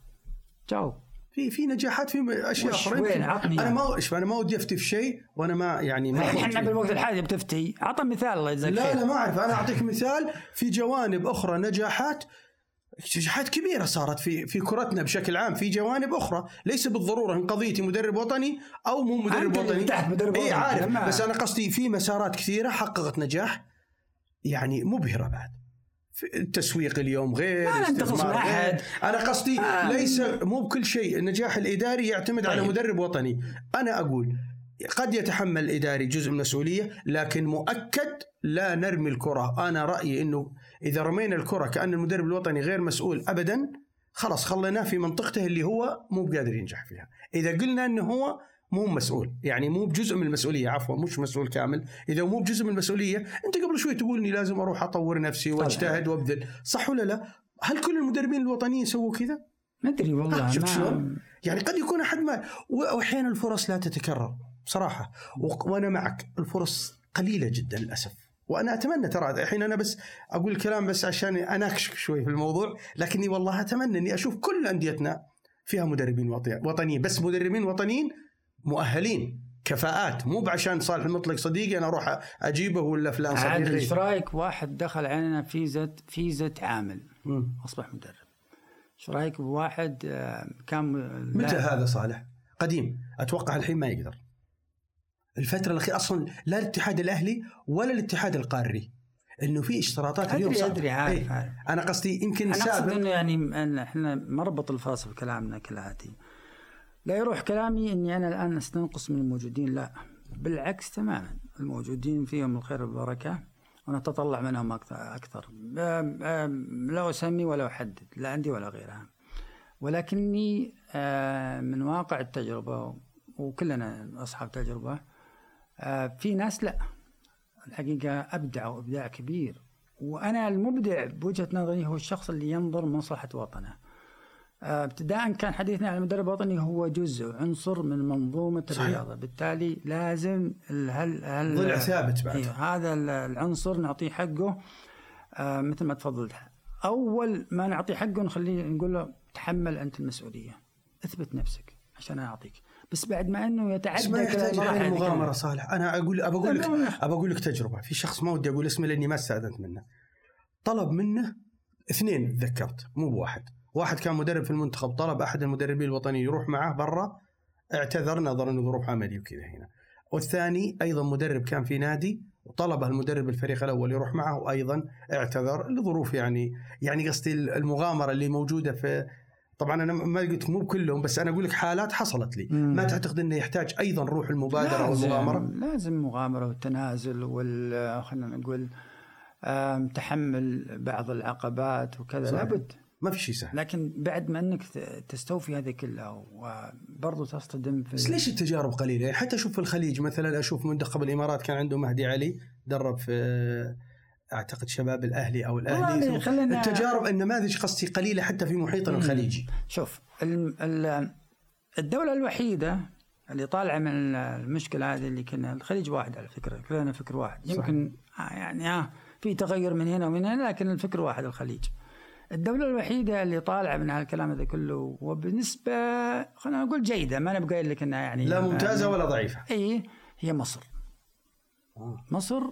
جاوب. في في نجاحات في أشياء أخرى. وين؟ عطني أنا ما أنا ما ودي أفتي في شيء وأنا ما يعني ما إحنا بالوقت الحالي بتفتي. عطى مثال الله يجزاك لا لا ما أعرف. أنا أعطيك مثال. في جوانب أخرى نجاحات نجاحات كبيرة صارت في في كرتنا بشكل عام. في جوانب أخرى ليس بالضرورة إن قضيتي مدرب وطني أو مو مدرب وطني. تحت مدرب إيه عارف. بس أنا قصدي في مسارات كثيرة حققت نجاح يعني مبهرة بعد. التسويق اليوم غير ما ننتقص من أحد. أنا قصدي آه. ليس مو بكل شيء النجاح الإداري يعتمد طيب. على مدرب وطني. أنا أقول قد يتحمل الاداري جزء من المسؤولية لكن مؤكد لا نرمي الكرة. أنا رأيي إنه إذا رمينا الكرة كأن المدرب الوطني غير مسؤول ابدا خلاص خليناه في منطقته اللي هو مو بقادر ينجح فيها. إذا قلنا إنه هو مو مسؤول. يعني مو بجزء من المسؤولية عفوا مش مسؤول كامل. إذا مو بجزء من المسؤولية أنت قبل شوي تقول إني لازم أروح أطور نفسي وأجتهد وأبذل. صح ولا لا؟ هل كل المدربين الوطنيين سووا كذا؟ ما أدري والله شفت شلون؟ يعني قد يكون أحد ما واحيانا الفرص لا تتكرر بصراحه وأنا معك الفرص قليلة جدا للأسف. وأنا أتمنى ترى الحين أنا بس أقول الكلام بس عشان أناقشك شوي في الموضوع لكني والله أتمنى إني أشوف كل أنديتنا فيها مدربين وطنيين. بس مدربين وطنيين مؤهلين كفاءات. مو بعشان صالح المطلق صديقي أنا أروح أجيبه ولا فلان صديقي. إيش رأيك واحد دخل علينا فيزة فيزة عامل. أصبح مدرب. إيش رأيك بواحد آه، كان متى هذا صالح؟ قديم. أتوقع الحين ما يقدر. الفترة الأخيرة أصلا لا الاتحاد الأهلي ولا الاتحاد القاري. إنه في اشتراطات اليوم أدري أدري عارف, إيه. عارف. أنا قصدي يمكن أنا أقصد إنه يعني إحنا مربط الفاصل في كلامنا كالاتي لا يروح كلامي إني أنا الآن أستنقص من الموجودين لا. بالعكس تماما الموجودين فيهم الخير والبركة ونتطلع منهم أكثر لا أسمي ولا أحدد لا عندي ولا غيرها. ولكني من واقع التجربة وكلنا أصحاب تجربة في ناس لا. الحقيقة ابدعوا ابداع كبير. وأنا المبدع بوجهة نظري هو الشخص اللي ينظر مصلحه وطنه. آه، ابتداء كان حديثنا عن المدرب الوطني هو جزء عنصر من منظومة صحيح. الرياضة. بالتالي لازم هل هل ضلع ثابت بعد. إيه هذا العنصر نعطيه حقه آه مثل ما تفضلت. أول ما نعطيه حقه نخليه نقول له تحمل أنت المسؤولية. اثبت نفسك عشان أعطيك. بس بعد ما إنه يتعدى ما يحتاج إلى مغامرة صالح أنا أقول ابى أقول لك ابى أقول لك تجربة. في شخص ما ودي أقول اسمه لأني ما استأذنت منه. طلب منه اثنين تذكرت مو بواحد. واحد كان مدرب في المنتخب طلب أحد المدربين الوطنيين يروح معاه برا اعتذر نظرا لظروف عملي وكذا هنا. والثاني أيضا مدرب كان في نادي وطلبه المدرب الفريق الأول يروح معه وأيضا اعتذر لظروف يعني يعني قصدي المغامرة اللي موجودة في طبعا أنا ما قلت مو كلهم بس أنا أقول لك حالات حصلت لي. مم. ما تعتقد إنه يحتاج أيضا روح المبادرة والمغامره لازم مغامرة والتنازل وال خلينا نقول تحمل بعض العقبات وكذا. صحيح. لابد. ما في شيء سهل. لكن بعد ما انك تستوفي هذه كلها وبرضه تصطدم في بس ليش التجارب قليلة؟ يعني حتى أشوف في الخليج مثلا أشوف منتخب الإمارات كان عنده مهدي علي درب في أعتقد شباب الأهلي أو الأهلي. خلينا التجارب النماذج قصدي قليلة حتى في محيطنا الخليجي. شوف الدولة الوحيدة اللي طالعة من المشكلة هذه اللي كنا الخليج واحد على فكرة كلنا فكر واحد. يمكن صح. يعني ها في تغير من هنا ومن هنا لكن الفكر واحد الخليج. الدولة الوحيدة اللي طالعة من هالكلام هذا كله وبنسبة خلينا نقول جيدة ما أنا بقول لك إنها يعني لا ممتازة ولا ضعيفة. إي هي مصر. آه. مصر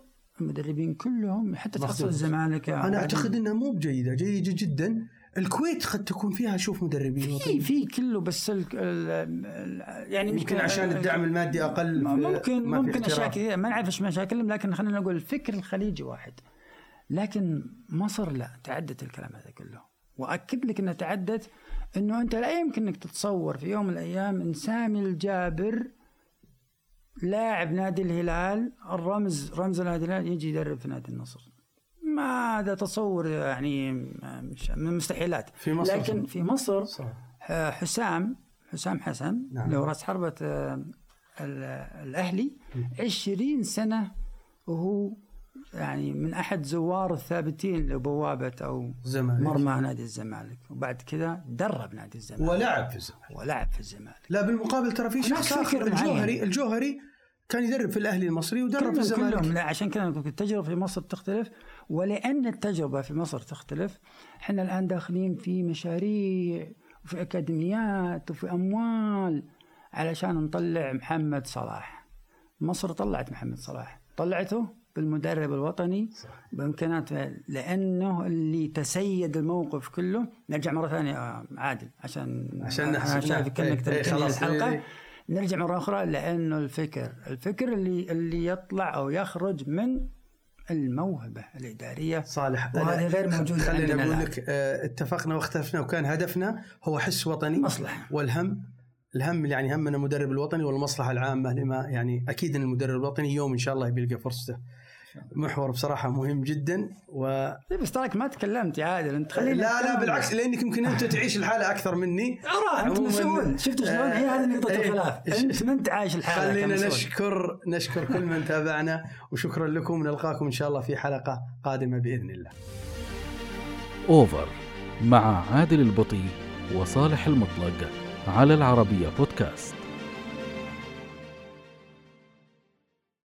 المدربين كلهم حتى تحصل الزمالك أنا أعتقد إنها مو بجيدة جيدة جدا. الكويت قد تكون فيها شوف مدربين في في كله بس ال ال يعني يمكن عشان الدعم المادي أقل ممكن ممكن أشياء كثيرة. ما نعرف إيش مشاكلهم لكن خلينا نقول الفكر الخليجي واحد. لكن مصر لا تعدت الكلام هذا كله. وأكد لك إنها تعدت إنه أنت لا يمكن إنك تتصور في يوم من الأيام إن سامي الجابر لاعب نادي الهلال الرمز رمز نادي الهلال يجي يدرب في نادي النصر. ما هذا تصور يعني من المستحيلات. في مصر لكن في مصر صح. حسام حسام حسن نعم. لو رأس حربة آه، الأهلي عشرين سنة وهو يعني من أحد زوار الثابتين لبوابة أو زمالك. مرمى نادي الزمالك. وبعد كذا درب نادي الزمالك. ولعب في الزمالك. ولعب في الزمالك. لا بالمقابل ترى في شخص آخر الجوهري الجوهري كان يدرب في الأهلي المصري ودرب في الزمالك كلهم. لا عشان كذا التجربة في مصر تختلف. ولأن التجربة في مصر تختلف إحنا الآن داخلين في مشاريع وفي أكاديميات وفي أموال علشان نطلع محمد صلاح. مصر طلعت محمد صلاح. طلعته؟ بالمدرب الوطني بامكاناته لأنه اللي تسيد الموقف كله نرجع مرة ثانية عادل عشان عشان نعم. كانك إيه، إيه،. الحلقة إيه. نرجع مرة أخرى لأنه الفكر الفكر اللي اللي يطلع أو يخرج من الموهبة الإدارية صالح وهذه أنا- غير موجودة خليني أقول. لك آه، اتفقنا واختلفنا وكان هدفنا هو حس وطني مصلحة. والهم الهم يعني همنا المدرب الوطني والمصلحة العامة لما يعني أكيد إن المدرب الوطني يوم إن شاء الله بيلقى فرصته محور بصراحة مهم جدا و إيه، بس تراك ما تكلمت يا عادل أنت خلينا لا لا. بالعكس لأنك يمكن أنت تعيش الحالة أكثر مني. أرى أنت عموماً، مسؤول. شفت شلون؟ هي هذه نقطة آه، الخلاف. إيه، أنت ما أنت عايش الحالة خلينا. نشكر نشكر كل من تابعنا وشكرا لكم. نلقاكم إن شاء الله في حلقة قادمة بإذن الله. أوفر مع عادل البطي وصالح المطلق على العربية بودكاست.